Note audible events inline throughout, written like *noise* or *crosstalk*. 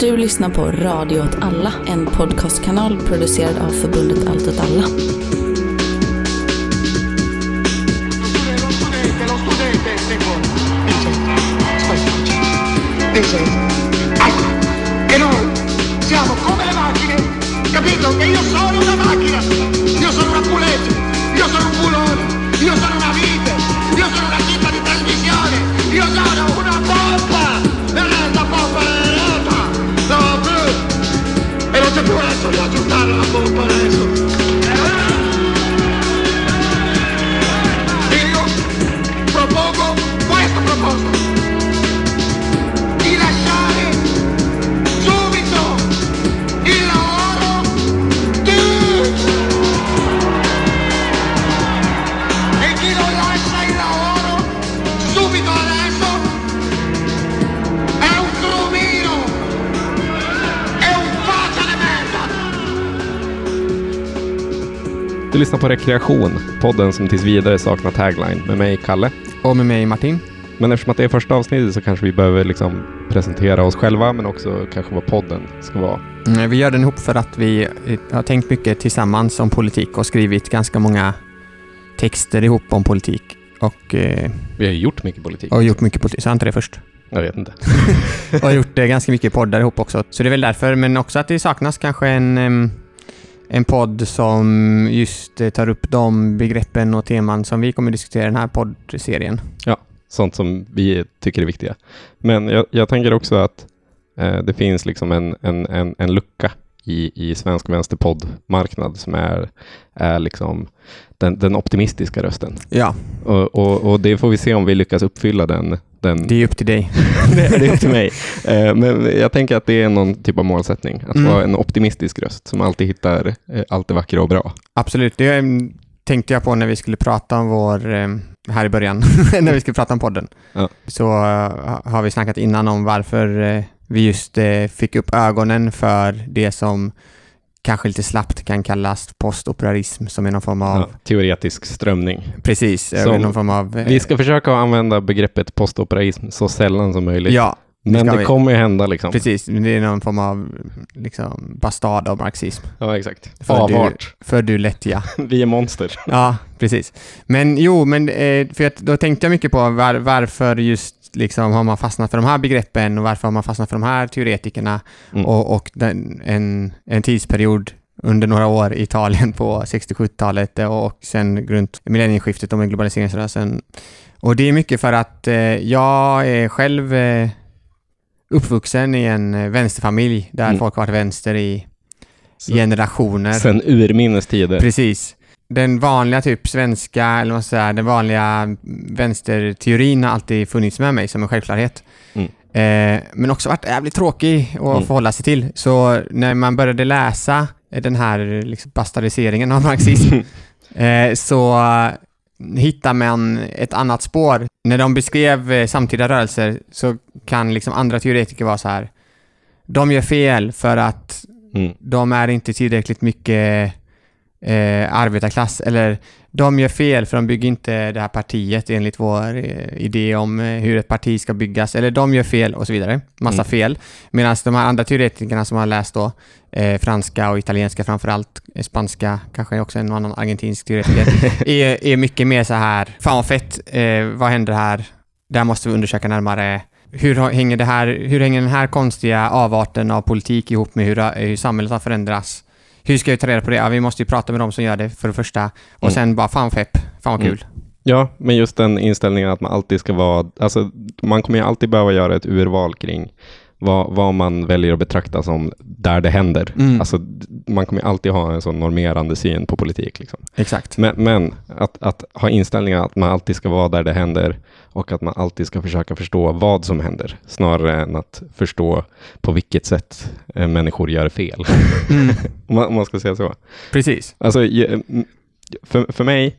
Du lyssnar på Radio åt alla, en podcastkanal producerad av förbundet Allt åt alla. Dice, ecco, che noi siamo come le macchine, capito? Che io sono lyssnar på Rekreation, podden som tills vidare saknar tagline, med mig Kalle. Och med mig Martin. Men eftersom att det är första avsnittet så kanske vi behöver liksom presentera oss själva, men också kanske vad podden ska vara. Mm, Vi gör den ihop för att vi har tänkt mycket tillsammans om politik och skrivit ganska många texter ihop om politik. Och, eh, Vi har gjort mycket politik. och gjort mycket politik. Sa jag inte det först? Jag vet inte. *laughs* Och har gjort eh, ganska mycket poddar ihop också. Så det är väl därför, men också att det saknas kanske en, en podd som just eh, tar upp de begreppen och teman som vi kommer diskutera i den här poddserien. Ja, Sånt som vi tycker är viktiga. Men jag, jag tänker också att eh, det finns liksom en, en, en, en lucka i, i svensk vänsterpoddmarknad som är, är liksom den, den optimistiska rösten. Ja, Och, och, och det får vi se om vi lyckas uppfylla den, den det är upp till dig. *laughs* det är upp till mig. Eh, Men jag tänker att det är någon typ av målsättning. Att Mm. vara en optimistisk röst som alltid hittar eh, allt det vackra och bra. Absolut, det tänkte jag på när vi skulle prata om vår, em, här i början, *laughs* när vi skulle prata om podden. Ja. Så eh, har vi snackat innan om varför eh, vi just eh, fick upp ögonen för det som kanske lite slappt kan kallas postoperarism som är någon form av, Ja, teoretisk strömning. precis, eh, Som- någon form av... eh, Vi ska försöka använda begreppet postoperaism så sällan som möjligt. Ja, Men det vi. kommer ju hända liksom. precis. Det är någon form av liksom, bastard av marxism. Ja, exakt. För Avart. För du lättja. *laughs* Vi är monster. Ja, precis. Men jo, men för att då tänkte jag mycket på var, varför just liksom har man fastnat för de här begreppen och varför har man fastnat för de här teoretikerna Mm. och, och den, en, en tidsperiod under några år i Italien på 60-70-talet och sen runt millennieskiftet och med globaliseringsrörelsen. Och det är mycket för att eh, jag är själv eh, uppvuxen i en eh, vänsterfamilj där Mm. folk har varit vänster i Så- generationer. Sen urminnes tider. Precis. Den vanliga typ svenska, eller vad säga, den vanliga vänsterteorin har alltid funnits med mig som en självklarhet. Mm. Eh, men också varit jävligt tråkig att Mm. förhålla sig till. Så när man började läsa den här liksom, bastardiseringen av marxism *laughs* eh, så hittar man ett annat spår. När de beskrev eh, samtida rörelser så kan liksom andra teoretiker vara så här. De gör fel för att Mm. de är inte tillräckligt mycket eh, arbetarklass, eller de gör fel för de bygger inte det här partiet enligt vår eh, idé om eh, hur ett parti ska byggas, eller de gör fel och så vidare. Massa Mm. fel. Medan de här andra teoretikerna som har läst då, eh, franska och italienska framförallt, eh, spanska, kanske också en annan argentinsk teoretiker, *laughs* är, är mycket mer så här, fan vad fett, eh, vad händer här? Där måste vi undersöka närmare. Hur hänger, det här, hur hänger den här konstiga avarten av politik ihop med hur, hur samhället har förändrats? Hur ska vi ta reda på det? Ja, vi måste ju prata med dem som gör det för det första. Och Mm. sen bara, fan fepp, fan vad Mm. kul. Ja, men just den inställningen att man alltid ska vara, alltså man kommer ju alltid behöva göra ett urval kring vad, vad man väljer att betrakta som där det händer. Mm. Alltså man kommer alltid ha en sån normerande syn på politik. Liksom. Exakt. Men, men att, att ha inställningen att man alltid ska vara där det händer och att man alltid ska försöka förstå vad som händer snarare än att förstå på vilket sätt eh, människor gör fel. Mm. *laughs* om, man, om man ska säga så. Precis. Alltså, för, för mig,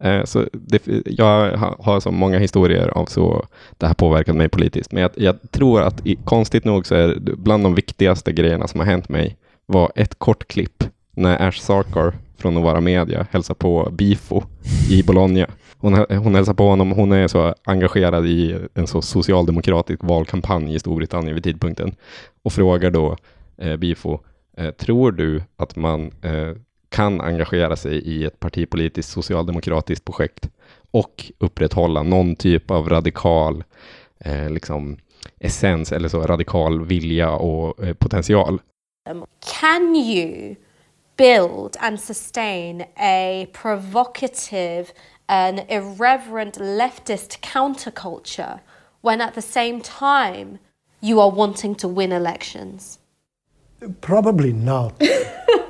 Eh, så det, jag har så många historier av så det här påverkat mig politiskt, men jag, jag tror att i, konstigt nog så är det bland de viktigaste grejerna som har hänt mig var ett kort klipp när Ash Sarkar från Novara Media hälsar på Bifo i Bologna hon, hon hälsar på honom. Hon är så engagerad i en så socialdemokratisk valkampanj i Storbritannien vid tidpunkten och frågar då eh, Bifo, eh, tror du att man eh, kan engagera sig i ett partipolitiskt socialdemokratiskt projekt och upprätthålla någon typ av radikal eh, liksom essens eller så radikal vilja och eh, potential. Can you build and sustain a provocative and irreverent leftist counterculture when at the same time you are wanting to win elections? Probably not. *laughs*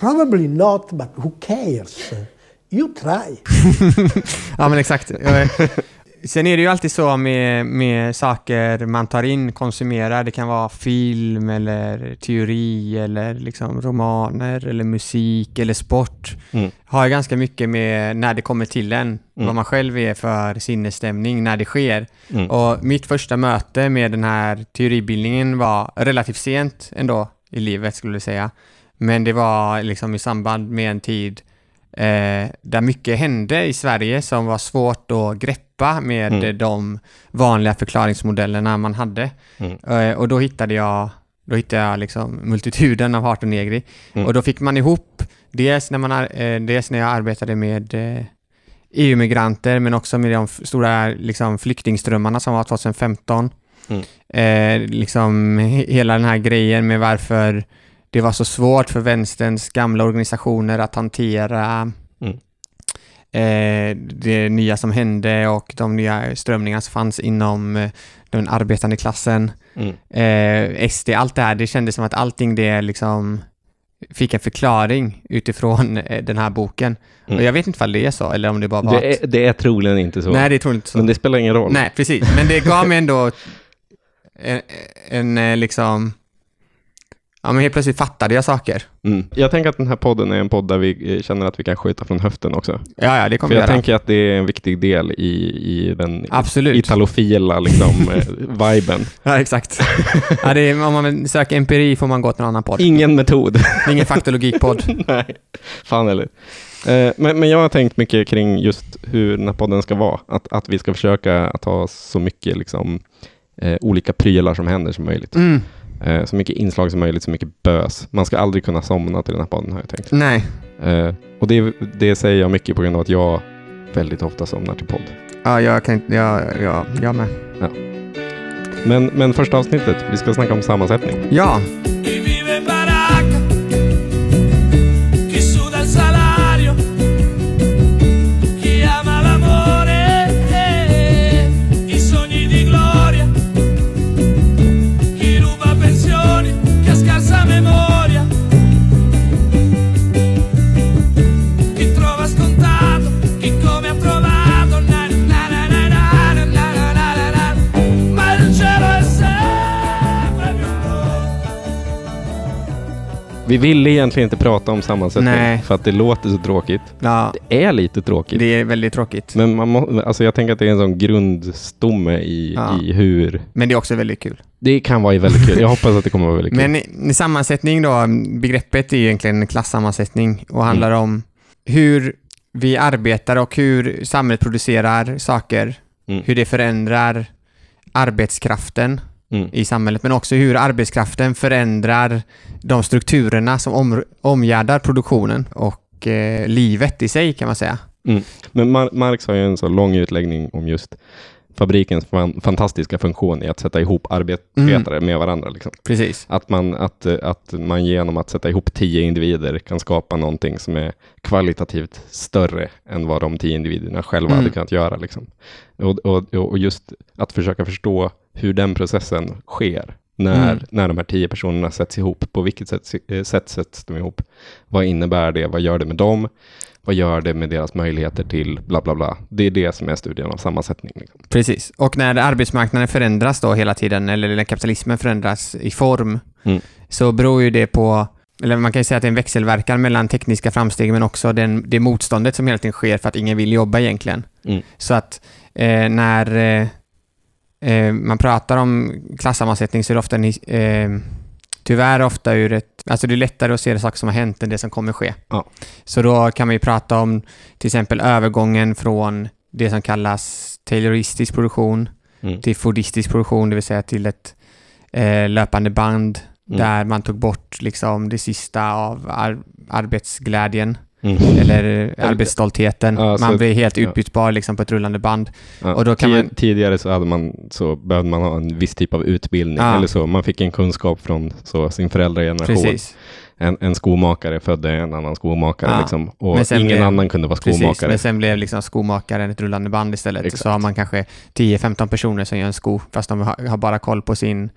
Probably not, but who cares? You try. *laughs* Ja, men exakt. Sen är det ju alltid så med, med saker man tar in, konsumerar. Det kan vara film eller teori eller liksom romaner eller musik eller sport. Mm. Har ganska mycket med när det kommer till en, Mm. vad man själv är för sinnesstämning när det sker. Mm. Och mitt första möte med den här teoribildningen var relativt sent ändå i livet skulle jag säga. Men det var liksom i samband med en tid eh, där mycket hände i Sverige som var svårt att greppa med Mm. de vanliga förklaringsmodellerna man hade. Mm. Eh, och då hittade jag då hittade jag liksom multituden av Hart och Negri. Mm. Och då fick man ihop, dels när, man, eh, dels när jag arbetade med eh, EU-migranter, men också med de stora liksom, flyktingströmmarna som var 2015. Mm. Eh, liksom he- hela den här grejen med varför det var så svårt för vänsterns gamla organisationer att hantera Mm. eh, det nya som hände och de nya strömningar som fanns inom eh, den arbetande klassen. Mm. Eh, SD, allt det här, det kändes som att allting det liksom fick en förklaring utifrån den här boken. Mm. Och jag vet inte om det är så, eller om det bara var Det, är, det är troligen inte så. Nej, det är troligt inte så. Men det spelar ingen roll. Nej, precis. Men det gav mig ändå en, en liksom... Ja, men helt plötsligt fattade jag saker. Mm. Jag tänker att den här podden är en podd där vi känner att vi kan skjuta från höften också. Ja, ja, det kommer För jag göra. tänker att det är en viktig del i, i den Absolut. italofila liksom, *laughs* eh, viben. Ja, exakt. *laughs* ja, det är, om man söker empiri får man gå till en annan podd. Ingen metod. Ingen faktologikpodd. *laughs* Nej, fan eller. Eh, men, men jag har tänkt mycket kring just hur den här podden ska vara. Att, att vi ska försöka att ha så mycket liksom, eh, olika prylar som händer som möjligt. Mm. Eh, så mycket inslag som möjligt, så mycket bös. Man ska aldrig kunna somna till den här podden har jag tänkt. Nej. Eh, och det, det säger jag mycket på grund av att jag väldigt ofta somnar till podd. Ja, jag kan inte... Ja, ja, jag med. Men, men första avsnittet, vi ska snacka om sammansättning. Ja, Vi ville egentligen inte prata om sammansättning Nej. för att det låter så tråkigt. ja Det är lite tråkigt. det är väldigt tråkigt. Men man må, alltså jag tänker att det är en sån grundstomme i, Ja. i hur... Men det är också väldigt kul. Det kan vara väldigt kul. Jag *laughs* hoppas att det kommer vara väldigt kul. Men sammansättning då, begreppet är egentligen en klassammansättning och handlar om hur vi arbetar och hur samhället producerar saker, Mm. hur det förändrar arbetskraften Mm. i samhället, men också hur arbetskraften förändrar de strukturerna som om, omgärdar produktionen och eh, livet i sig kan man säga. Men Mar- Marx har ju en så lång utläggning om just fabrikens fan, fantastiska funktion i att sätta ihop arbetare Mm. med varandra. Liksom. Precis. Att, man, att, att man genom att sätta ihop tio individer kan skapa någonting som är kvalitativt större än vad de tio individerna själva Mm. hade kunnat göra. Liksom. Och, och, och just att försöka förstå hur den processen sker när, Mm. när de här tio personerna sätts ihop. På vilket sätt, eh, sätt sätts de ihop? Vad innebär det? Vad gör det med dem? Vad gör det med deras möjligheter till bla bla bla? Det är det som är studien av sammansättning. Liksom. Precis. Och när arbetsmarknaden förändras då hela tiden, eller när kapitalismen förändras i form, Mm. så beror ju det på, eller man kan ju säga att det är en växelverkan mellan tekniska framsteg, men också den, det motståndet som hela tiden sker för att ingen vill jobba egentligen. Mm. Så att eh, när eh, eh, man pratar om klassammansättning så är det ofta en, eh, tyvärr ofta ur ett Alltså det är lättare att se det saker som har hänt än det som kommer ske. Ja. Så då kan vi prata om till exempel övergången från det som kallas tayloristisk produktion Mm. till fordistisk produktion, det vill säga till ett eh, löpande band Mm. där man tog bort liksom det sista av ar- arbetsglädjen Mm. eller arbetsstoltheten. Ja, så- man blir helt utbytbar liksom på ett rullande band. Ja, Och då kan man- Tidigare så, hade man, så behövde man ha en viss typ av utbildning. Ja. Eller så. Man fick en kunskap från så, sin föräldrageneration. Precis. En, en skomakare födde en annan skomakare. Liksom, och ingen blev- annan kunde vara Precis, skomakare. men sen blev liksom skomakaren ett rullande band istället. Exakt. Så har man kanske 10-15 personer som gör en sko, fast de har, bara koll på sin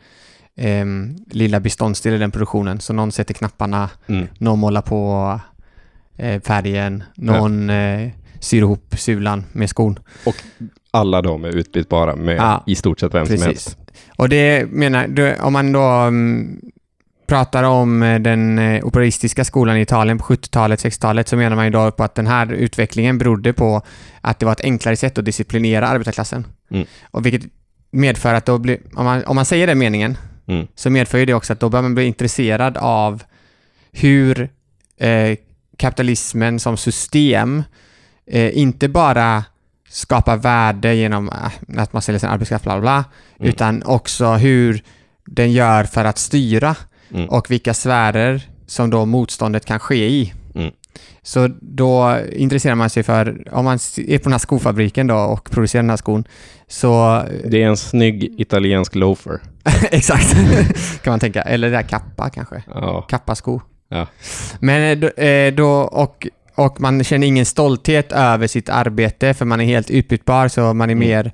ehm, lilla beståndsdel i den produktionen. Så någon sätter knapparna, Mm. någon målar på eh, färgen, någon eh, syr ihop sulan med skon. Alla de är utbytbara med Ja. i stort sett vem som Precis. helst. Och det menar, om man då mm, pratar om eh, den eh, operistiska skolan i Italien på 70-talet, 60-talet, så menar man ju då på att den här utvecklingen berodde på att det var ett enklare sätt att disciplinera arbetarklassen. Mm. Och vilket medför att då blir, om man, om man säger den meningen, Mm. så medför ju det också att då bör man bli intresserad av hur eh, kapitalismen som system eh, inte bara skapar värde genom eh, att man säljer sin arbetskraft, bla bla, bla Mm. utan också hur den gör för att styra Mm. och vilka sfärer som då motståndet kan ske i. Mm. Så då intresserar man sig för, om man är på den här skofabriken då och producerar den här skon, så Det är en snygg italiensk loafer. *laughs* exakt, kan man tänka. Eller det där kappa kanske. Ja. Kappasko. Ja. Men eh, då, eh, då och, och man känner ingen stolthet över sitt arbete för man är helt utbytbar så man är Mm. mer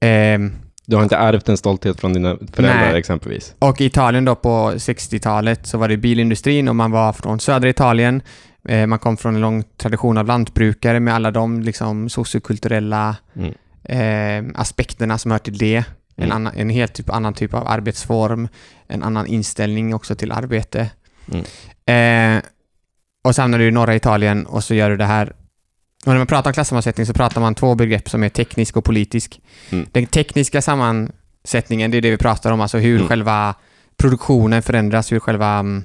ehm, Du har inte ärvt en stolthet från dina föräldrar Nej. exempelvis. Och i Italien då på 60-talet så var det bilindustrin och man var från södra Italien. Eh, man kom från en lång tradition av lantbrukare med alla de liksom sociokulturella Mm. eh, aspekterna som hör till det. En, Mm. annan, en helt typ, annan typ av arbetsform, en annan inställning också till arbete. Mm. Eh, och så hamnar du i norra Italien och så gör du det här. Och när man pratar om klassammansättning så pratar man två begrepp som är teknisk och politisk. Mm. Den tekniska sammansättningen, det är det vi pratar om, alltså hur Mm. själva produktionen förändras, hur själva mm,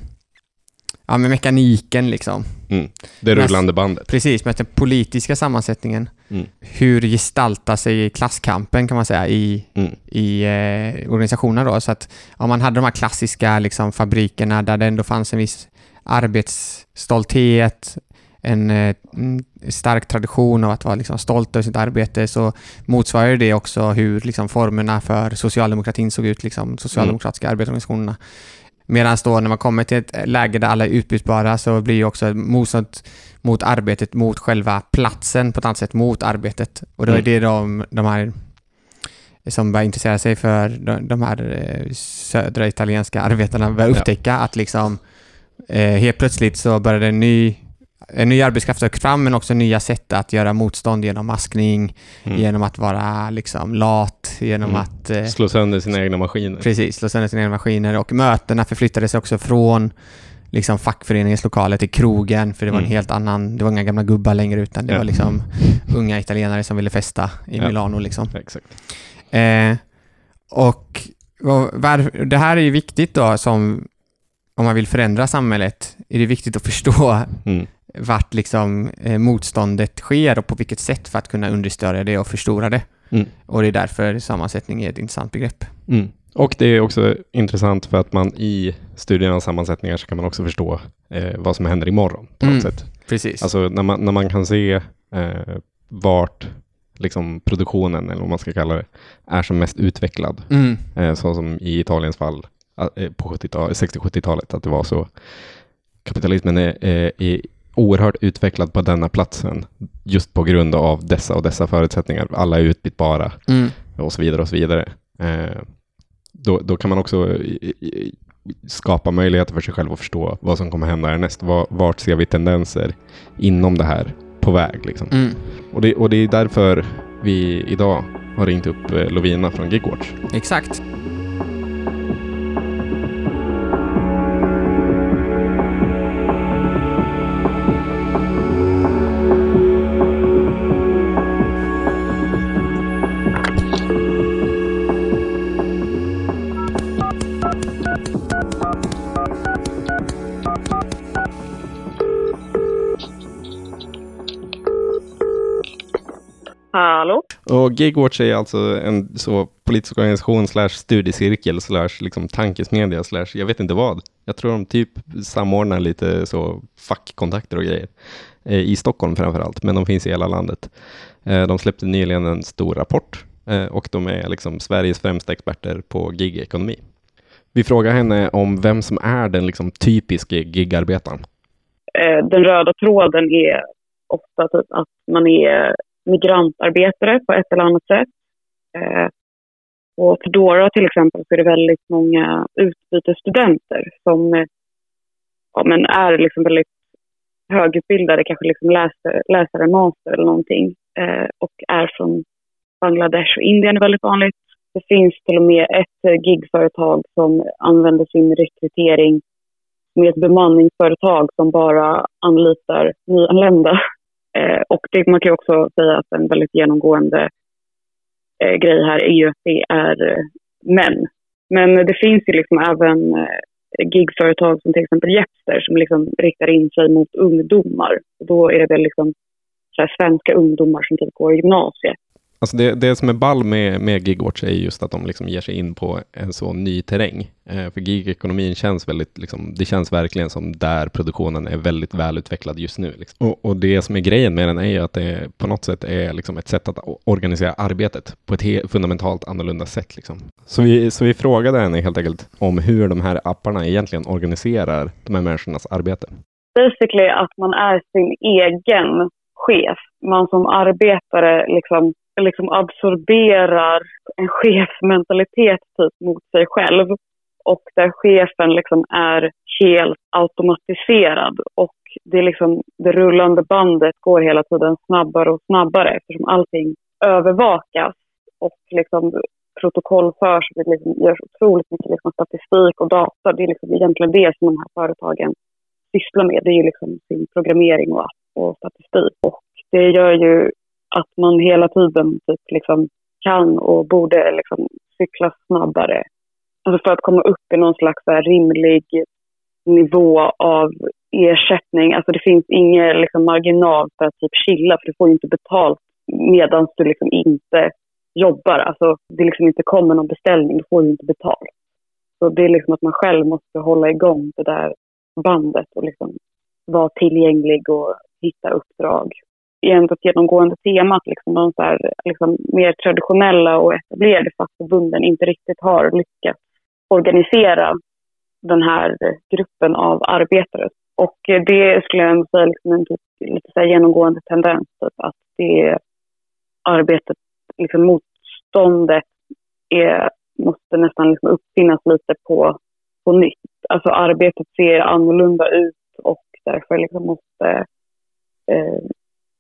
ja, men mekaniken liksom. Det Men- rullande bandet. Precis, men den politiska sammansättningen, Mm. hur gestaltar sig klasskampen kan man säga i, Mm. i eh, organisationerna då. Så att om man hade de här klassiska liksom, fabrikerna där det ändå fanns en viss arbetsstolthet, en eh, mm, stark tradition av att vara liksom, stolt över sitt arbete så motsvarar det också hur liksom, formerna för socialdemokratin såg ut, liksom, socialdemokratiska arbetarorganisationerna. Medan då när man kommer till ett läge där alla är utbytbara så blir ju också motstånd mot arbetet, mot själva platsen på ett annat sätt, mot arbetet. Och då är Mm. det de, de här som börjar intressera sig för de, de här eh, södra italienska arbetarna börjar Ja. upptäcka att liksom eh, helt plötsligt så började en ny, en ny arbetskraft söka fram men också nya sätt att göra motstånd genom maskning, Mm. genom att vara liksom lat, genom Mm. att eh, Slå sönder sina egna maskiner. Precis, slå sönder sina egna maskiner och mötena förflyttades också från liksom fackföreningens lokaler till krogen för det var en Mm. helt annan, det var inga gamla gubbar längre utan det Ja. var liksom *laughs* unga italienare som ville festa i Ja. Milano liksom. Exakt. Eh, och och var, det här är ju viktigt då som om man vill förändra samhället är det viktigt att förstå Mm. vart liksom eh, motståndet sker och på vilket sätt för att kunna understödja det och förstora det. Mm. Och det är därför sammansättning är ett intressant begrepp. Mm. Och det är också intressant för att man i studierna av sammansättningar så kan man också förstå eh, vad som händer imorgon på något Mm. sätt. Precis. Alltså när man, när man kan se eh, vart liksom produktionen, eller vad man ska kalla det, är som mest utvecklad. mm. Eh, så som i Italiens fall på 70-tal- 60-70-talet, att det var så. Kapitalismen är, är, är oerhört utvecklad på denna platsen just på grund av dessa och dessa förutsättningar. Alla är utbytbara Mm. och så vidare och så vidare. Eh, då, då kan man också i- i- skapa möjligheter för sig själv att förstå vad som kommer hända härnäst. Var, vart ser vi tendenser inom det här på väg? Liksom. Mm. Och, det, och det är därför vi idag har ringt upp eh, Lovina från Gigwatch. Exakt. Hallå? Och Gigwatch är alltså en så politisk organisation slash studiecirkel slash liksom tankesmedja slash jag vet inte vad. Jag tror de typ samordnar lite så fackkontakter och grejer. Eh, I Stockholm framför allt, men de finns i hela landet. Eh, de släppte nyligen en stor rapport eh, och de är liksom Sveriges främsta experter på gigekonomi. Vi frågar henne om vem som är den liksom typiska gigarbetaren. Den röda tråden är ofta typ att man är migrantarbetare på ett eller annat sätt. Eh, och för Dora till exempel så är det väldigt många utbytesstudenter som eh, ja, men är liksom väldigt högutbildade, kanske liksom läser, läser en master eller någonting eh, och är från Bangladesh och Indien är väldigt vanligt. Det finns till och med ett eh, gigföretag som använder sin rekrytering med ett bemanningsföretag som bara anlitar nyanlända. *laughs* Eh, och det, man kan ju också säga att en väldigt genomgående eh, grej här är ju att det är eh, män. Men det finns ju liksom även eh, gigföretag som till exempel Jepster som liksom riktar in sig mot ungdomar. Och då är det väl liksom så här svenska ungdomar som typ går i gymnasiet. Alltså det, det som är ball med, med Gigwatch är just att de liksom ger sig in på en så ny terräng. Eh, för gigekonomin känns väldigt, liksom, det känns verkligen som där produktionen är väldigt välutvecklad just nu. Liksom. Och, och, det som är grejen med den är ju att det på något sätt är liksom ett sätt att organisera arbetet på ett fundamentalt annorlunda sätt. Liksom. Så, vi, så vi frågade henne helt enkelt om hur de här apparna egentligen organiserar de här människornas arbete. Basically att man är sin egen chef. Man som arbetare liksom liksom absorberar en chefsmentalitet typ mot sig själv och där chefen liksom är helt automatiserad och det, är liksom, det rullande bandet går hela tiden snabbare och snabbare eftersom allting övervakas och liksom protokollförs. Det liksom görs otroligt mycket liksom statistik och data. Det är liksom egentligen det som de här företagen sysslar med. Det är ju liksom sin programmering och app och statistik. Och det gör ju att man hela tiden typ liksom kan och borde liksom cykla snabbare. Alltså för att komma upp i någon slags rimlig nivå av ersättning. Alltså det finns ingen liksom marginal för att typ chilla för du får ju inte betalt medan du liksom inte jobbar. Alltså det liksom inte kommer någon beställning, du får ju inte betalt. Så det är liksom att man själv måste hålla igång det där bandet och liksom vara tillgänglig och hitta uppdrag egentligen ett genomgående tema att liksom de så här, liksom mer traditionella och etablerade fackförbunden inte riktigt har lyckats organisera den här gruppen av arbetare. Och det skulle jag ändå säga liksom en typ lite så genomgående tendens, typ, att det arbetet, liksom motståndet är, måste nästan liksom uppfinnas lite på, på nytt. Alltså arbetet ser annorlunda ut och därför liksom måste eh,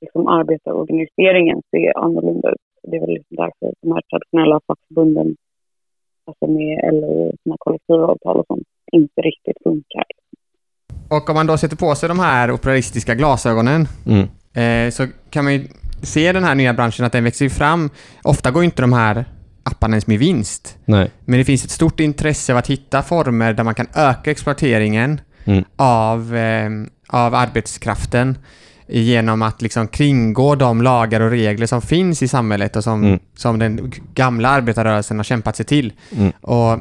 liksom arbetarorganiseringen ser annorlunda ut. Det är väl liksom därför de här traditionella fackförbunden, alltså med LO sina kollektivavtal och sånt, inte riktigt funkar. Och om man då sätter på sig de här operalistiska glasögonen Mm. eh, så kan man ju se den här nya branschen att den växer fram. Ofta går ju inte de här apparna ens med vinst. Nej. Men det finns ett stort intresse av att hitta former där man kan öka exploateringen Mm. av, eh, av arbetskraften genom att liksom kringgå de lagar och regler som finns i samhället och som, Mm. som den gamla arbetarrörelsen har kämpat sig till. Mm. Och,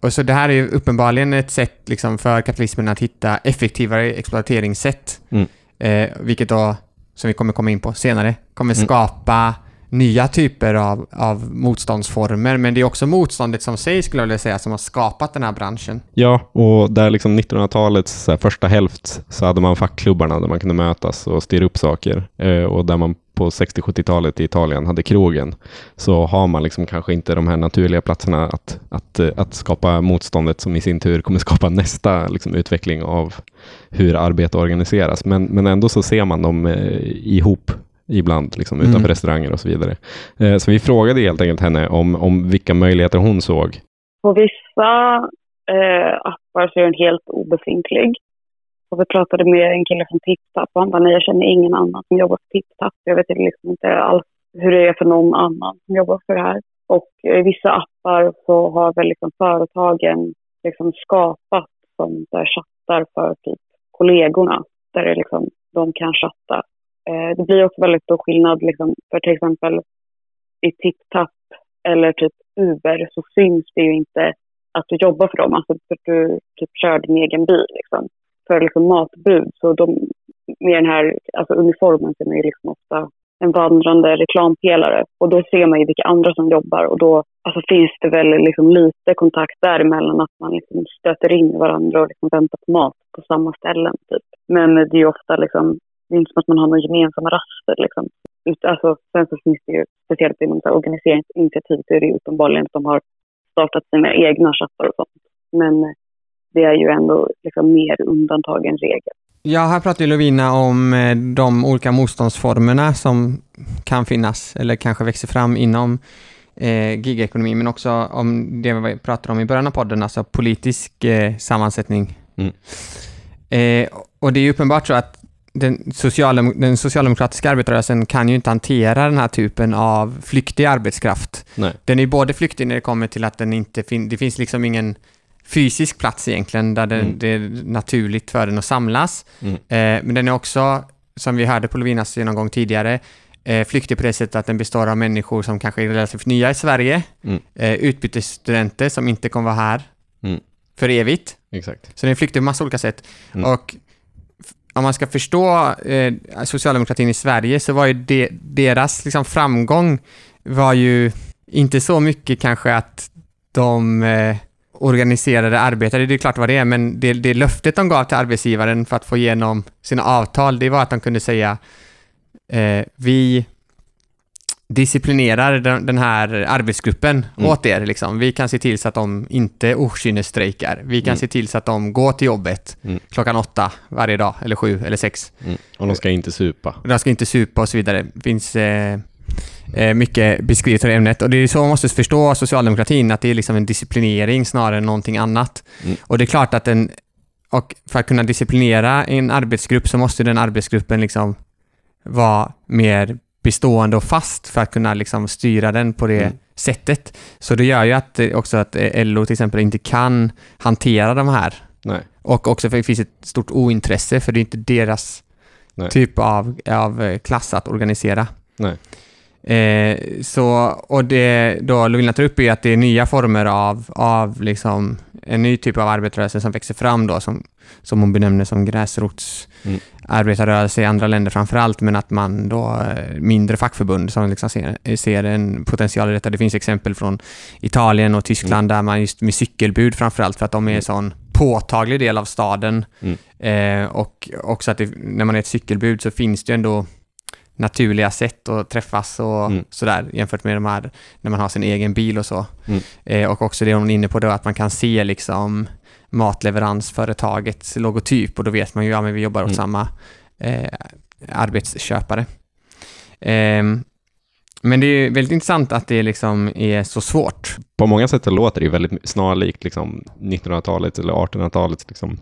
och så det här är ju uppenbarligen ett sätt liksom för kapitalismen att hitta effektivare exploateringssätt. Mm. Eh, vilket då, som vi kommer komma in på senare, kommer Mm. skapa nya typer av, av motståndsformer. Men det är också motståndet som sig, skulle jag vilja säga, som har skapat den här branschen. Ja, och där liksom 1900-talets eh, första hälft så hade man fackklubbarna där man kunde mötas och styra upp saker. Eh, och där man på 60-70-talet i Italien hade krogen, så har man liksom kanske inte de här naturliga platserna att, att, eh, att skapa motståndet som i sin tur kommer *laughs* skapa nästa liksom, utveckling av hur arbete organiseras. Men, men ändå så ser man dem eh, ihop ibland liksom, utanför Mm. restauranger och så vidare. Eh, så vi frågade helt enkelt henne om, om vilka möjligheter hon såg. På vissa eh, appar så är den helt obefintlig. Och vi pratade med en kille från TipTap och han bara, nej jag känner ingen annan som jobbar på TipTap. Jag vet liksom inte alls hur det är för någon annan som jobbar för det här. Och i vissa appar så har väl liksom företagen liksom skapat som där chattar för typ kollegorna. Där det liksom, de kan chatta eh, det blir också väldigt stor skillnad liksom, för till exempel i TipTap eller typ Uber så syns det ju inte att du jobbar för dem. Alltså för att du typ kör din egen bil liksom. För liksom matbud så de, med den här alltså uniformen så är man ju liksom ofta en vandrande reklampelare och då ser man ju vilka andra som jobbar och då alltså, finns det väl liksom lite kontakt däremellan att man liksom stöter in varandra och liksom väntar på mat på samma ställen. Typ. Men det är ju ofta liksom, det är inte som att man har några gemensamma raster. Liksom. Ut, alltså, sen så finns det ju, speciellt inom så här organiseringsinitiativ, så är det ju uppenbarligen att de har startat sina egna chattar och sånt. Men det är ju ändå liksom mer undantag än regel. Ja, här pratar ju Lovina om eh, de olika motståndsformerna som kan finnas eller kanske växer fram inom eh, gigekonomi, men också om det vi pratade om i början av podden, alltså politisk eh, sammansättning. Mm. Eh, och det är ju uppenbart så att den, socialdem den socialdemokratiska arbetarrörelsen kan ju inte hantera den här typen av flyktig arbetskraft. Nej. Den är både flyktig när det kommer till att den inte fin det finns liksom ingen fysisk plats egentligen där det, Mm. det är naturligt för den att samlas. Mm. Eh, men den är också, som vi hörde på Lovinas genomgång tidigare, eh, flyktig på det sättet att den består av människor som kanske är relativt nya i Sverige, Mm. eh, utbytesstudenter som inte kommer vara här Mm. för evigt. Exakt. Så den är flyktig på massa olika sätt. Mm. Och om man ska förstå eh, socialdemokratin i Sverige så var ju de, deras liksom, framgång var ju inte så mycket kanske att de eh, organiserade arbetare, det är klart vad det är, men det, det löftet de gav till arbetsgivaren för att få igenom sina avtal, det var att de kunde säga eh, vi disciplinerar den, den här arbetsgruppen Mm. åt er. Liksom. Vi kan se till så att de inte okynnesstrejkar. Vi kan Mm. se till så att de går till jobbet Mm. klockan åtta varje dag, eller sju, eller sex. Mm. Och de ska inte supa. De ska inte supa och så vidare. Det finns eh, eh, mycket beskrivet i ämnet. Och det är så man måste förstå socialdemokratin, att det är liksom en disciplinering snarare än någonting annat. Mm. Och det är klart att en, och för att kunna disciplinera en arbetsgrupp så måste den arbetsgruppen liksom vara mer bestående och fast för att kunna liksom styra den på det Mm. sättet. Så det gör ju att eh, också att eh, LO till exempel inte kan hantera de här. Nej. Och också för det finns ett stort ointresse för det är inte deras Nej. typ av, av eh, klass att organisera. Nej. Eh, så, och det då Lovina tar upp är att det är nya former av, av liksom, en ny typ av arbetarrörelse som växer fram då, som, som hon benämner som gräsrots Mm. i andra länder framför allt, men att man då, eh, mindre fackförbund som liksom ser, ser en potential i detta. Det finns exempel från Italien och Tyskland där man just med cykelbud framför allt för att de är en sån påtaglig del av staden. Mm. Eh, och också att det, när man är ett cykelbud så finns det ju ändå naturliga sätt att träffas och Mm. sådär jämfört med de här när man har sin egen bil och så. Mm. Eh, och också det hon är inne på då att man kan se liksom matleveransföretagets logotyp och då vet man ju, ja men vi jobbar åt Mm. samma eh, arbetsköpare. Ehm, men det är väldigt intressant att det liksom är så svårt. På många sätt låter det väldigt snarlikt liksom 1900-talets eller 1800-talets liksom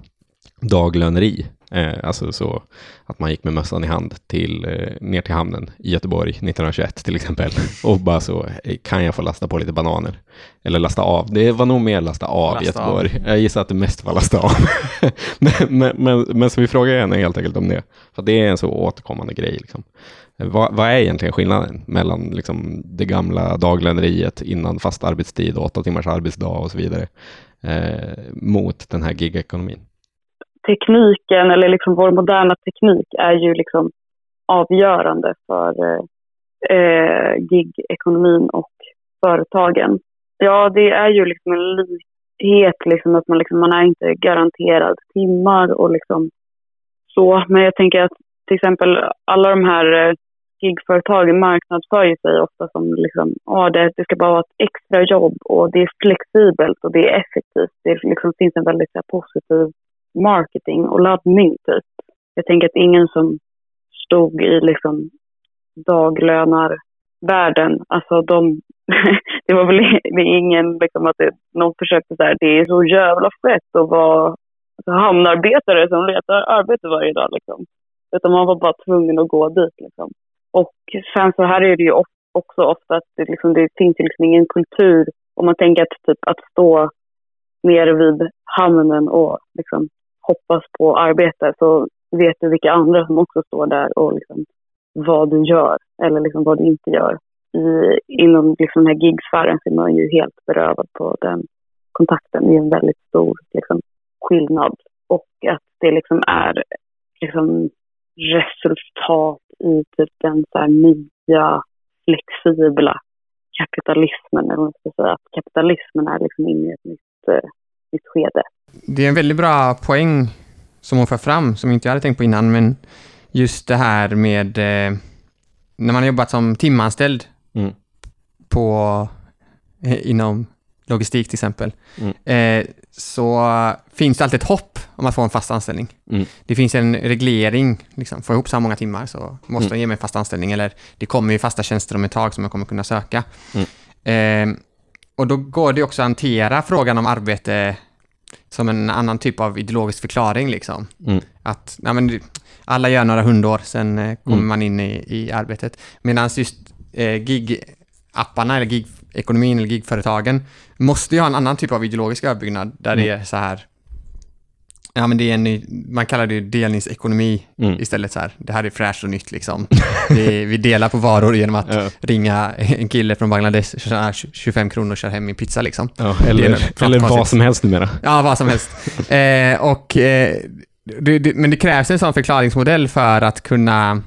daglöneri. Eh, alltså så att man gick med mössan i hand till, eh, ner till hamnen i Göteborg 1921 till exempel *laughs* och bara så, kan jag få lasta på lite bananer? Eller lasta av. Det var nog mer lasta av i Göteborg. Jag gissar att det mest var lasta av. *laughs* men, men, men, men så vi frågar henne helt enkelt om det. För det är en så återkommande grej. Liksom. Eh, Vad, vad är egentligen skillnaden mellan liksom, det gamla daglöneriet innan fast arbetstid, åtta timmars arbetsdag och så vidare, eh, mot den här gigekonomin? Tekniken eller liksom vår moderna teknik är ju liksom avgörande för eh, eh, gigekonomin och företagen. Ja, det är ju liksom en likhet, liksom att man, liksom, man är inte garanterad timmar och liksom så. Men jag tänker att till exempel alla de här eh, gigföretagen marknadsför ju sig ofta som liksom, ja, det, det ska bara vara ett extra jobb och det är flexibelt och det är effektivt. Det liksom, finns en väldigt så här, positiv marketing och laddning typ. Jag tänker att ingen som stod i liksom daglönarvärlden, alltså de, *laughs* det var väl det ingen liksom att det, någon försökte så här, det är så jävla fett att vara alltså, hamnarbetare som letar arbete varje dag liksom. Utan man var bara tvungen att gå dit liksom. Och sen så här är det ju of- också ofta att det, liksom, det finns ju liksom ingen kultur om man tänker att typ att stå nere vid hamnen och liksom hoppas på arbete så vet du vilka andra som också står där och liksom vad du gör eller liksom vad du inte gör. I, inom liksom den här gigsfären så är man ju helt berövad på den kontakten. Det är en väldigt stor liksom, skillnad. Och att det liksom är liksom, resultat i typ den så här, nya flexibla kapitalismen. Eller man ska säga. Att kapitalismen är liksom inne i ett nytt, eh, nytt skede. Det är en väldigt bra poäng som hon för fram, som inte jag hade tänkt på innan, men just det här med eh, när man har jobbat som timanställd Mm. på, eh, inom logistik till exempel, Mm. eh, så finns det alltid ett hopp om att få en fast anställning. Mm. Det finns en reglering, liksom, får jag ihop så här många timmar så måste de ge mig en fast anställning, eller det kommer ju fasta tjänster om ett tag som jag kommer kunna söka. Mm. Eh, och då går det också att hantera frågan om arbete som en annan typ av ideologisk förklaring. Liksom. Mm. Att nej, men, det- alla gör några hundår, sen eh, kommer Mm. man in i, i arbetet. Medan just eh, gig-apparna eller gig-ekonomin eller gig-företagen måste ju ha en annan typ av ideologisk överbyggnad där det Mm. är så här Ja men det är en ny, man kallar det ju delningsekonomi Mm. istället så här. Det här är fräscht och nytt liksom. vi, vi delar på varor genom att Ja. ringa en kille från Bangladesh, tjänar 25 kronor och kör hem min pizza liksom. Ja, Det eller, eller vad som helst numera. Ja, vad som helst. Eh, och, eh, det, det, men det krävs en sån förklaringsmodell för att kunna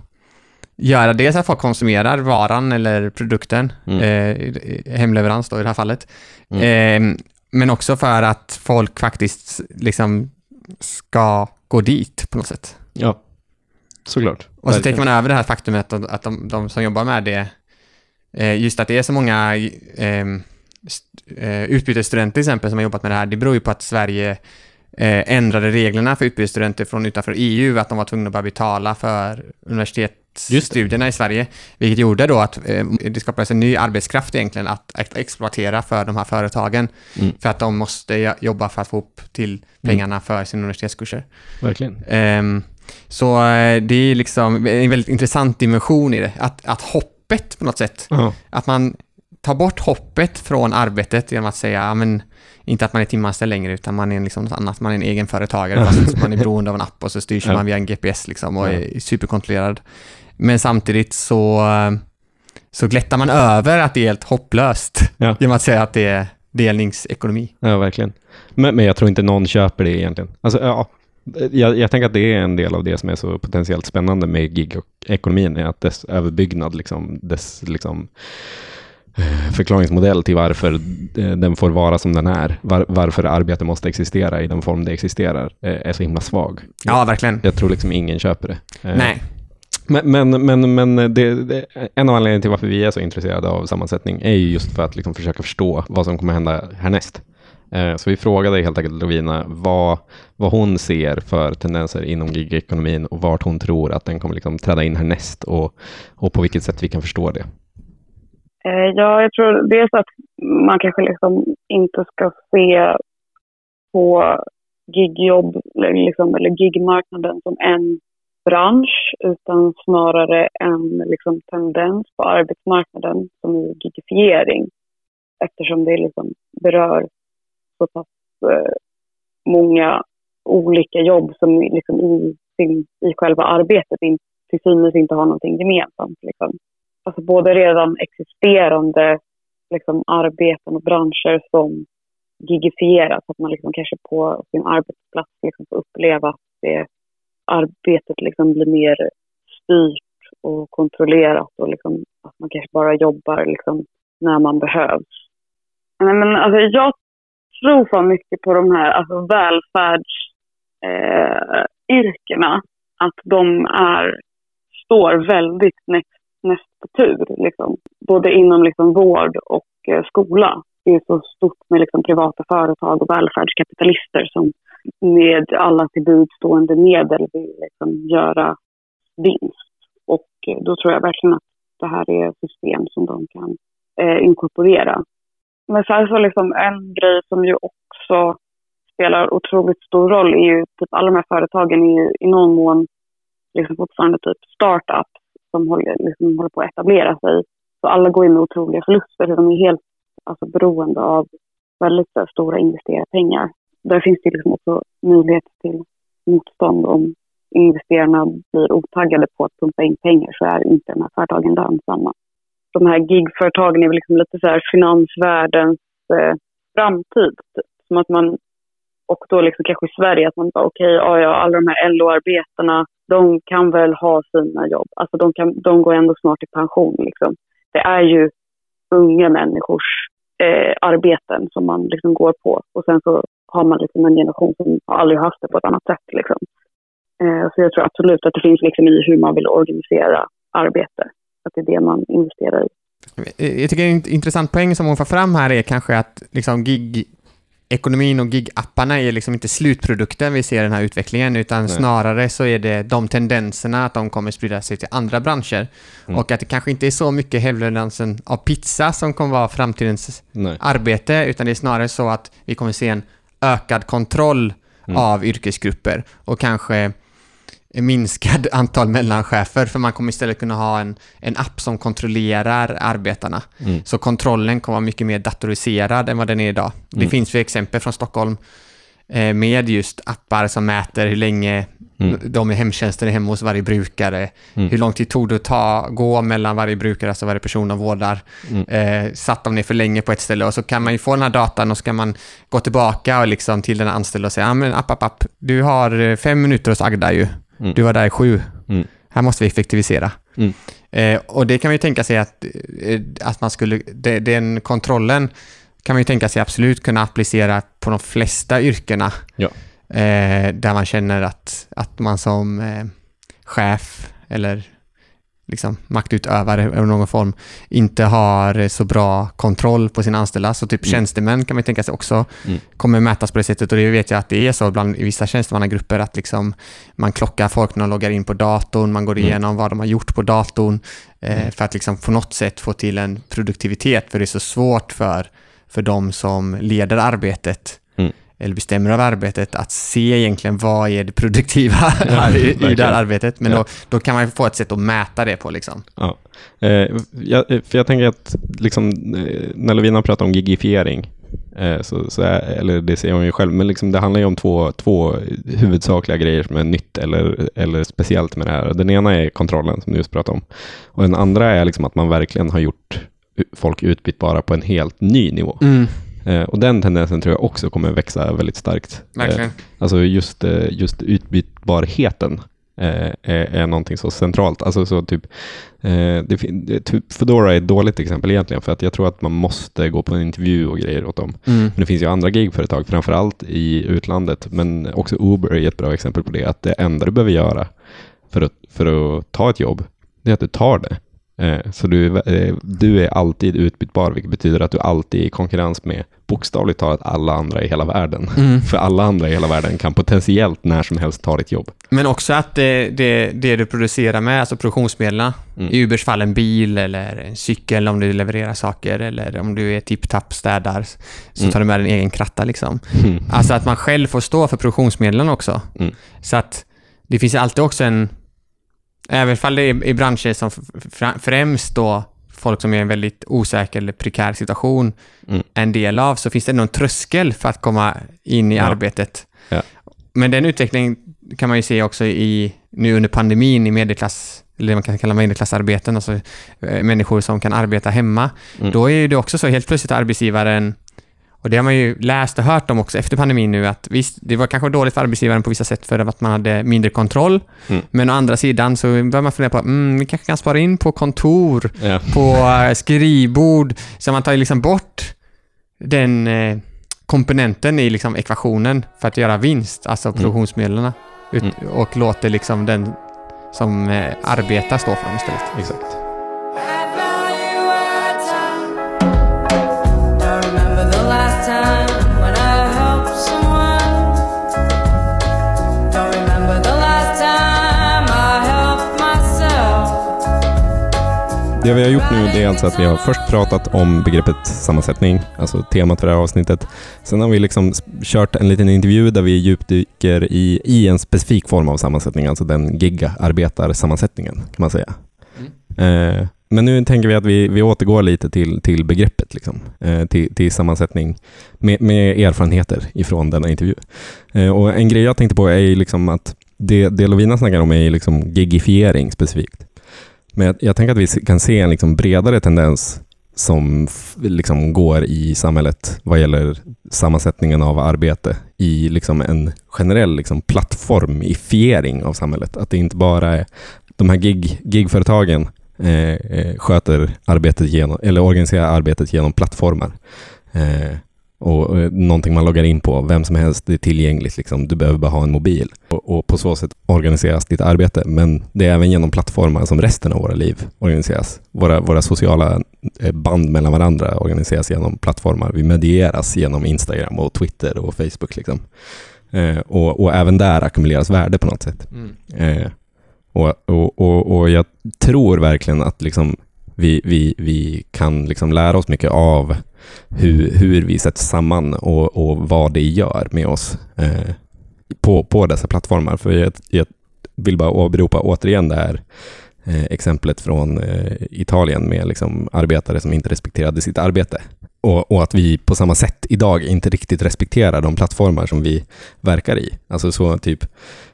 göra dels att folk konsumerar varan eller produkten, Mm. eh, hemleverans då i det här fallet, Mm. eh, men också för att folk faktiskt liksom ska gå dit på något sätt. Ja, såklart. Och så tänker man över det här faktumet att att de, de som jobbar med det, eh, just att det är så många eh, st- eh, utbytesstudenter till exempel som har jobbat med det här, det beror ju på att Sverige eh, ändrade reglerna för utbytesstudenter från utanför EU, att de var tvungna att börja betala för universitetsstudierna i Sverige, vilket gjorde då att eh, det skapades en ny arbetskraft egentligen att, att exploatera för de här företagen, Mm. för att de måste jo- jobba för att få upp till pengarna för sina universitetskurser. Verkligen. Ehm, så eh, det är liksom en väldigt intressant dimension i det. Att, att hoppet på något sätt, Ja. att man tar bort hoppet från arbetet genom att säga, men, inte att man är timanställd längre, utan man är liksom något annat, man är en egen företagare, fast man är beroende av en app och så styrs Ja. man via en GPS liksom och är superkontrollerad. Men samtidigt så, så glättar man över att det är helt hopplöst Ja. genom att säga att det är delningsekonomi. Ja, verkligen. Men, men jag tror inte någon köper det egentligen. Alltså, ja, jag, jag tänker att det är en del av det som är så potentiellt spännande med gig-ekonomin, är att dess överbyggnad, liksom, dess liksom, förklaringsmodell till varför eh, den får vara som den är, var, varför arbete måste existera i den form det existerar, eh, är så himla svag. Ja, verkligen. Jag tror liksom ingen köper det. Eh, Nej. Men, men, men, men det, det, en av anledningarna till varför vi är så intresserade av sammansättning är ju just för att liksom försöka förstå vad som kommer hända härnäst. Eh, Så vi frågade helt enkelt Lovina vad, vad hon ser för tendenser inom gigekonomin och vart hon tror att den kommer liksom träda in härnäst och, och på vilket sätt vi kan förstå det. Eh, ja, jag tror dels att man kanske liksom inte ska se på gigjobb eller liksom, eller gigmarknaden som en bransch utan snarare en liksom, tendens på arbetsmarknaden som är gigifiering eftersom det liksom berör så pass eh, många olika jobb som liksom i, sin, i själva arbetet in, till synes inte har någonting gemensamt. Liksom alltså både redan existerande liksom, arbeten och branscher som gigifieras. Att man liksom kanske på sin arbetsplats liksom får uppleva att det arbetet liksom blir mer styrt och kontrollerat och liksom att man kanske bara jobbar liksom när man behövs. Men alltså, jag tror fan mycket på de här alltså, välfärdsyrkena. Eh, att de är, står väldigt next näst på tur. Liksom. Både inom liksom, vård och eh, skola. Det är så stort med liksom, privata företag och välfärdskapitalister som med alla till buds stående medel vill liksom, göra vinst. Och eh, då tror jag verkligen att det här är system som de kan eh, inkorporera. Men sen så liksom en grej som ju också spelar otroligt stor roll är ju typ alla de här företagen är ju i någon mån liksom fortfarande typ startups som håller, liksom håller på att etablera sig. Så alla går in med otroliga förluster. De är helt alltså, beroende av väldigt så stora investerarpengar. Där finns det liksom också möjlighet till motstånd om investerarna blir otaggade på att pumpa in pengar så är inte de här företagen lönsamma. De här gigföretagen är väl liksom lite så här finansvärldens eh, framtid. Typ. Som att man, och då liksom kanske i Sverige, att man bara okej, okay, ja, alla de här LO-arbetarna, de kan väl ha sina jobb. Alltså de, kan, de går ändå snart i pension. Liksom. Det är ju unga människors eh, arbeten som man liksom går på. Och sen så har man liksom en generation som aldrig haft det på ett annat sätt. Liksom. Eh, så jag tror absolut att det finns liksom i hur man vill organisera arbete. Att det är det man investerar i. Jag tycker en intressant poäng som hon får fram här är kanske att liksom gig-ekonomin och gig-apparna är liksom inte slutprodukten vi ser i den här utvecklingen, utan Nej. snarare så är det de tendenserna att de kommer sprida sig till andra branscher. Mm. Och att det kanske inte är så mycket hävledansen av pizza som kommer vara framtidens Nej. arbete, utan det är snarare så att vi kommer se en ökad kontroll Mm. av yrkesgrupper och kanske minskad *laughs* antal mellanchefer, för man kommer istället kunna ha en, en app som kontrollerar arbetarna. Mm. Så kontrollen kommer vara mycket mer datoriserad än vad den är idag. Det Mm. finns ju exempel från Stockholm eh, med just appar som mäter hur länge Mm. de i hemtjänsten är hemma hos varje brukare. Mm. Hur lång tid tog det att ta, gå mellan varje brukare, alltså varje person de vårdar. Mm. Eh, satt de ner för länge på ett ställe och så kan man ju få den här datan och så kan man gå tillbaka och liksom till den anställda och säga, ja men app, app, app, du har eh, fem minuter hos Agda ju. Mm. Du var där i sju. Mm. Här måste vi effektivisera. Mm. Eh, och det kan man ju tänka sig att, eh, att man skulle, de, den kontrollen kan man ju tänka sig absolut kunna applicera på de flesta yrkena. Ja. Eh, där man känner att, att man som eh, chef eller liksom maktutövare av någon form inte har så bra kontroll på sina anställda. Så typ Mm. tjänstemän kan man tänka sig också Mm. kommer mätas på det sättet och det vet jag att det är så bland i vissa tjänstemannagrupper att liksom man klockar folk när de loggar in på datorn, man går Mm. igenom vad de har gjort på datorn eh, Mm. för att liksom på något sätt få till en produktivitet för det är så svårt för, för de som leder arbetet Mm. Eller bestämmer av arbetet att se egentligen vad är det produktiva *laughs* Ja, *laughs* i, i det här arbetet. Men Ja. då, då kan man få ett sätt att mäta det på liksom. Ja. Eh, jag, för jag tänker att liksom, eh, när Lovina pratar om gigifiering, eh, så, så eller det säger hon ju själv, men liksom det handlar ju om två, två huvudsakliga grejer som är nytt eller, eller speciellt med det här. Den ena är kontrollen som du just pratade om. Och den andra är liksom att man verkligen har gjort folk utbytbara på en helt ny nivå. Eh, och den tendensen tror jag också kommer växa väldigt starkt. Eh, alltså just, eh, just utbytbarheten eh, är, är någonting så centralt. Alltså så typ, eh, det, typ Foodora är ett dåligt exempel egentligen, för att jag tror att man måste gå på en intervju och grejer åt dem. Mm. Men det finns ju andra gigföretag, framförallt i utlandet, men också Uber är ett bra exempel på det, att det enda du behöver göra för att, för att ta ett jobb, det är att du tar det. Eh, Så du, eh, du är alltid utbytbar, vilket betyder att du alltid är i konkurrens med bokstavligt talat alla andra i hela världen. Mm. För alla andra i hela världen kan potentiellt när som helst ta ditt jobb. Men också att det, det, det du producerar med, alltså produktionsmedlen, Mm. i Ubers fall en bil eller en cykel om du levererar saker eller om du är tipp-tapp städar så Mm. tar du med din egen kratta liksom. Alltså att man själv får stå för produktionsmedlen också. Mm. Så att det finns alltid också en, även fall det är i branscher som främst då folk som är i en väldigt osäker eller prekär situation Mm. är en del av, så finns det en tröskel för att komma in i Ja. arbetet. Ja. Men den utvecklingen kan man ju se också i, nu under pandemin i medelklass, eller man kan kalla medelklassarbeten, alltså eh, människor som kan arbeta hemma. Mm. Då är det också så helt plötsligt arbetsgivaren och det har man ju läst och hört om också efter pandemin nu att visst, det var kanske dåligt för arbetsgivaren på vissa sätt för att man hade mindre kontroll. Mm. Men å andra sidan så börjar man fundera på, mm, vi kanske kan spara in på kontor, Ja. på eh, skrivbord. Så man tar ju liksom bort den eh, komponenten i liksom ekvationen för att göra vinst, alltså Mm. produktionsmedlen. Mm. Och låter liksom den som eh, arbetar stå för dem istället. Exakt. Det vi har gjort nu det är alltså att vi har först pratat om begreppet sammansättning, alltså temat för det här avsnittet. Sen har vi liksom kört en liten intervju där vi djupdyker i, i en specifik form av sammansättning, alltså den gigaarbetarsammansättningen kan man säga. Eh, men nu tänker vi att vi, vi återgår lite till, till begreppet, liksom, eh, till, till sammansättning med, med erfarenheter ifrån denna intervju. Eh, och en grej jag tänkte på är liksom att det, det Lovina snackar om är liksom gigifiering specifikt. Men jag, jag tänker att vi kan se en liksom bredare tendens som liksom går i samhället vad gäller sammansättningen av arbete i liksom en generell liksom plattformifiering av samhället. Att det inte bara är de här gig, gigföretagen eh, eh sköter arbetet genom, eller organiserar arbetet genom plattformar. Eh, och eh, någonting man loggar in på, vem som helst, det är tillgängligt. Liksom. Du behöver bara ha en mobil. Och, och på så sätt organiseras ditt arbete. Men det är även genom plattformar som resten av våra liv organiseras. Våra, våra sociala eh, band mellan varandra organiseras genom plattformar. Vi medieras genom Instagram och Twitter och Facebook. Liksom. Eh, och, och även där ackumuleras värde på något sätt. Mm. Eh, och, och, och, och jag tror verkligen att liksom vi, vi, vi kan liksom lära oss mycket av hur, hur vi sätts samman och, och vad det gör med oss eh, på, på dessa plattformar. För jag, jag vill bara åberopa återigen det här eh, exemplet från eh, Italien med liksom arbetare som inte respekterade sitt arbete. Och, och att vi på samma sätt idag inte riktigt respekterar de plattformar som vi verkar i. Alltså så typ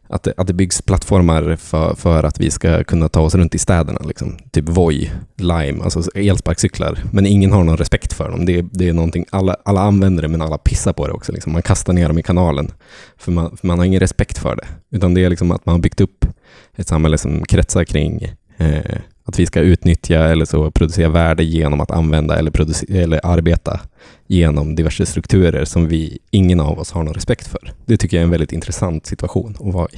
att det, att det byggs plattformar för, för att vi ska kunna ta oss runt i städerna. Liksom. Typ Voi, Lime, alltså elsparkcyklar. Men ingen har någon respekt för dem. Det, det är någonting, alla, alla använder det men alla pissar på det också. Liksom. Man kastar ner dem i kanalen. För man, för man har ingen respekt för det. Utan det är liksom att man har byggt upp ett samhälle som kretsar kring eh, att vi ska utnyttja eller så producera värde genom att använda eller, eller arbeta genom diverse strukturer som vi, ingen av oss har någon respekt för. Det tycker jag är en väldigt intressant situation att vara i.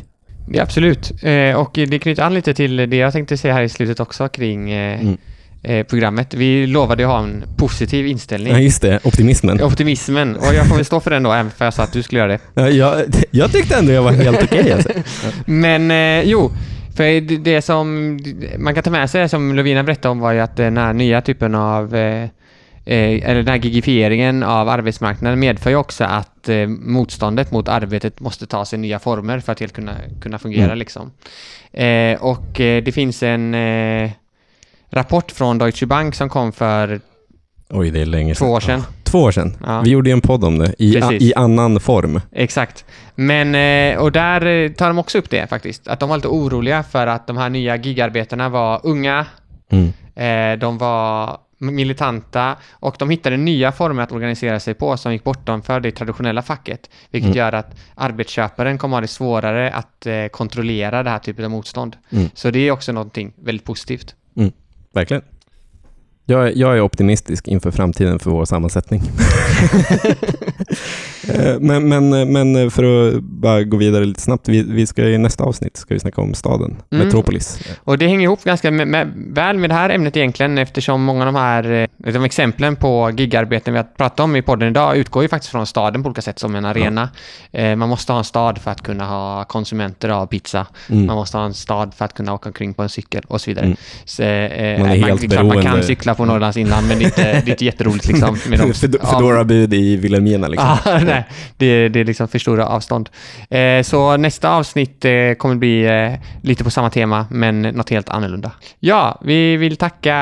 Ja, absolut. Eh, och det knyter an lite till det jag tänkte säga här i slutet också kring eh, Mm. eh, programmet. Vi lovade ju ha en positiv inställning. Ja, just det. Optimismen. Optimismen. Och jag får väl stå för den då, även för jag sa att du skulle göra det. Ja, jag, jag tyckte ändå jag var helt okej. alltså. *laughs* Men eh, jo, för det, som man kan ta med sig som Lovina berättade om var ju att den här nya typen av eh, eh, eller den här gigifieringen av arbetsmarknaden medför ju också att eh, motståndet mot arbetet måste ta sig nya former för att helt kunna, kunna fungera Mm. liksom. Eh, och det finns en rapport från Deutsche Bank som kom för Oj, två år sedan. Ja, två år sedan. Ja. Vi gjorde ju en podd om det i, a, i annan form. Exakt. Men, eh, och där eh, tar de också upp det faktiskt. Att de var lite oroliga för att de här nya gigarbetarna var unga, Mm. eh, de var militanta och de hittade nya former att organisera sig på som gick bortanför det traditionella facket. Vilket Mm. gör att arbetsköparen kommer ha det svårare att kontrollera det här typen av motstånd. Mm. Så det är också någonting väldigt positivt. Verkligen. Jag, är- jag är optimistisk inför framtiden för vår sammansättning. *laughs* *laughs* Eh, men, men, men för att bara gå vidare lite snabbt. Vi, vi ska i nästa avsnitt ska vi snacka om staden, Mm. Metropolis. Och det hänger ihop ganska med, med, väl med det här ämnet egentligen eftersom många av de här eh, de exemplen på gigarbeten vi har pratat om i podden idag utgår ju faktiskt från staden på olika sätt som en arena. Eh, man måste ha en stad för att kunna ha konsumenter av pizza. Mm. Man måste ha en stad för att kunna åka omkring på en cykel och så vidare. Mm. Så, eh, Man är helt klart man kan beroende. cykla på Norrlands inland men det är inte, det är inte jätteroligt liksom. Med de, *laughs* Fed- Fedora-bud i Vilhelmina liksom. *laughs* Nej, det, det är liksom för stora avstånd. Eh, så nästa avsnitt eh, kommer bli eh, lite på samma tema, men något helt annorlunda. Ja, vi vill tacka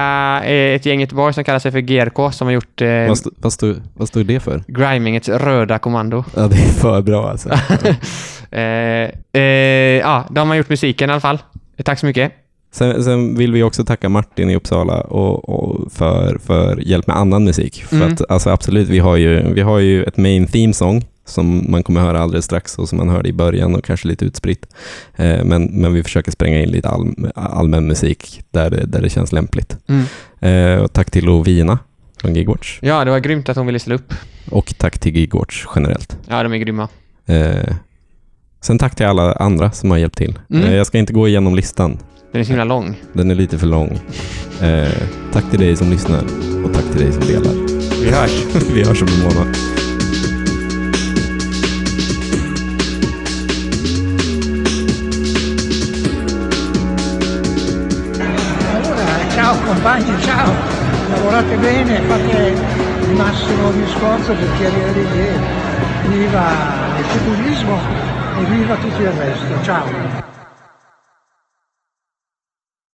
eh, ett gäng i Göteborg som kallar sig för GRK som har gjort eh, Vad, stod, vad, stod, vad stod det för? Grimingets röda kommando. Ja, det är för bra alltså. *laughs* eh, ja, de har gjort musiken i alla fall. Tack så mycket. Sen, sen vill vi också tacka Martin i Uppsala och, och för, för hjälp med annan musik. För Mm. att alltså absolut, vi har, ju, vi har ju ett main theme song som man kommer höra alldeles strax och som man hörde i början och kanske lite utspritt. Eh, men, men vi försöker spränga in lite all, allmän musik där det, där det känns lämpligt. Mm. Eh, och tack till Lovina från Gigwatch Ja, det var grymt att hon ville ställa upp. och tack till Gigwatch generellt. Ja, de är grymma. Eh, sen tack till alla andra som har hjälpt till. Mm. Eh, jag ska inte gå igenom listan. Den är så himla lång. Den är lite för lång. Eh, tack till dig som lyssnar och tack till dig som delar. Vi hörs. *laughs* Vi hörs om en månad. Allora, ciao compagni, ciao, lavorate bene, fate il massimo di sforzo per chiarire le idee. Viva il populismo e viva tutto il resto, ciao.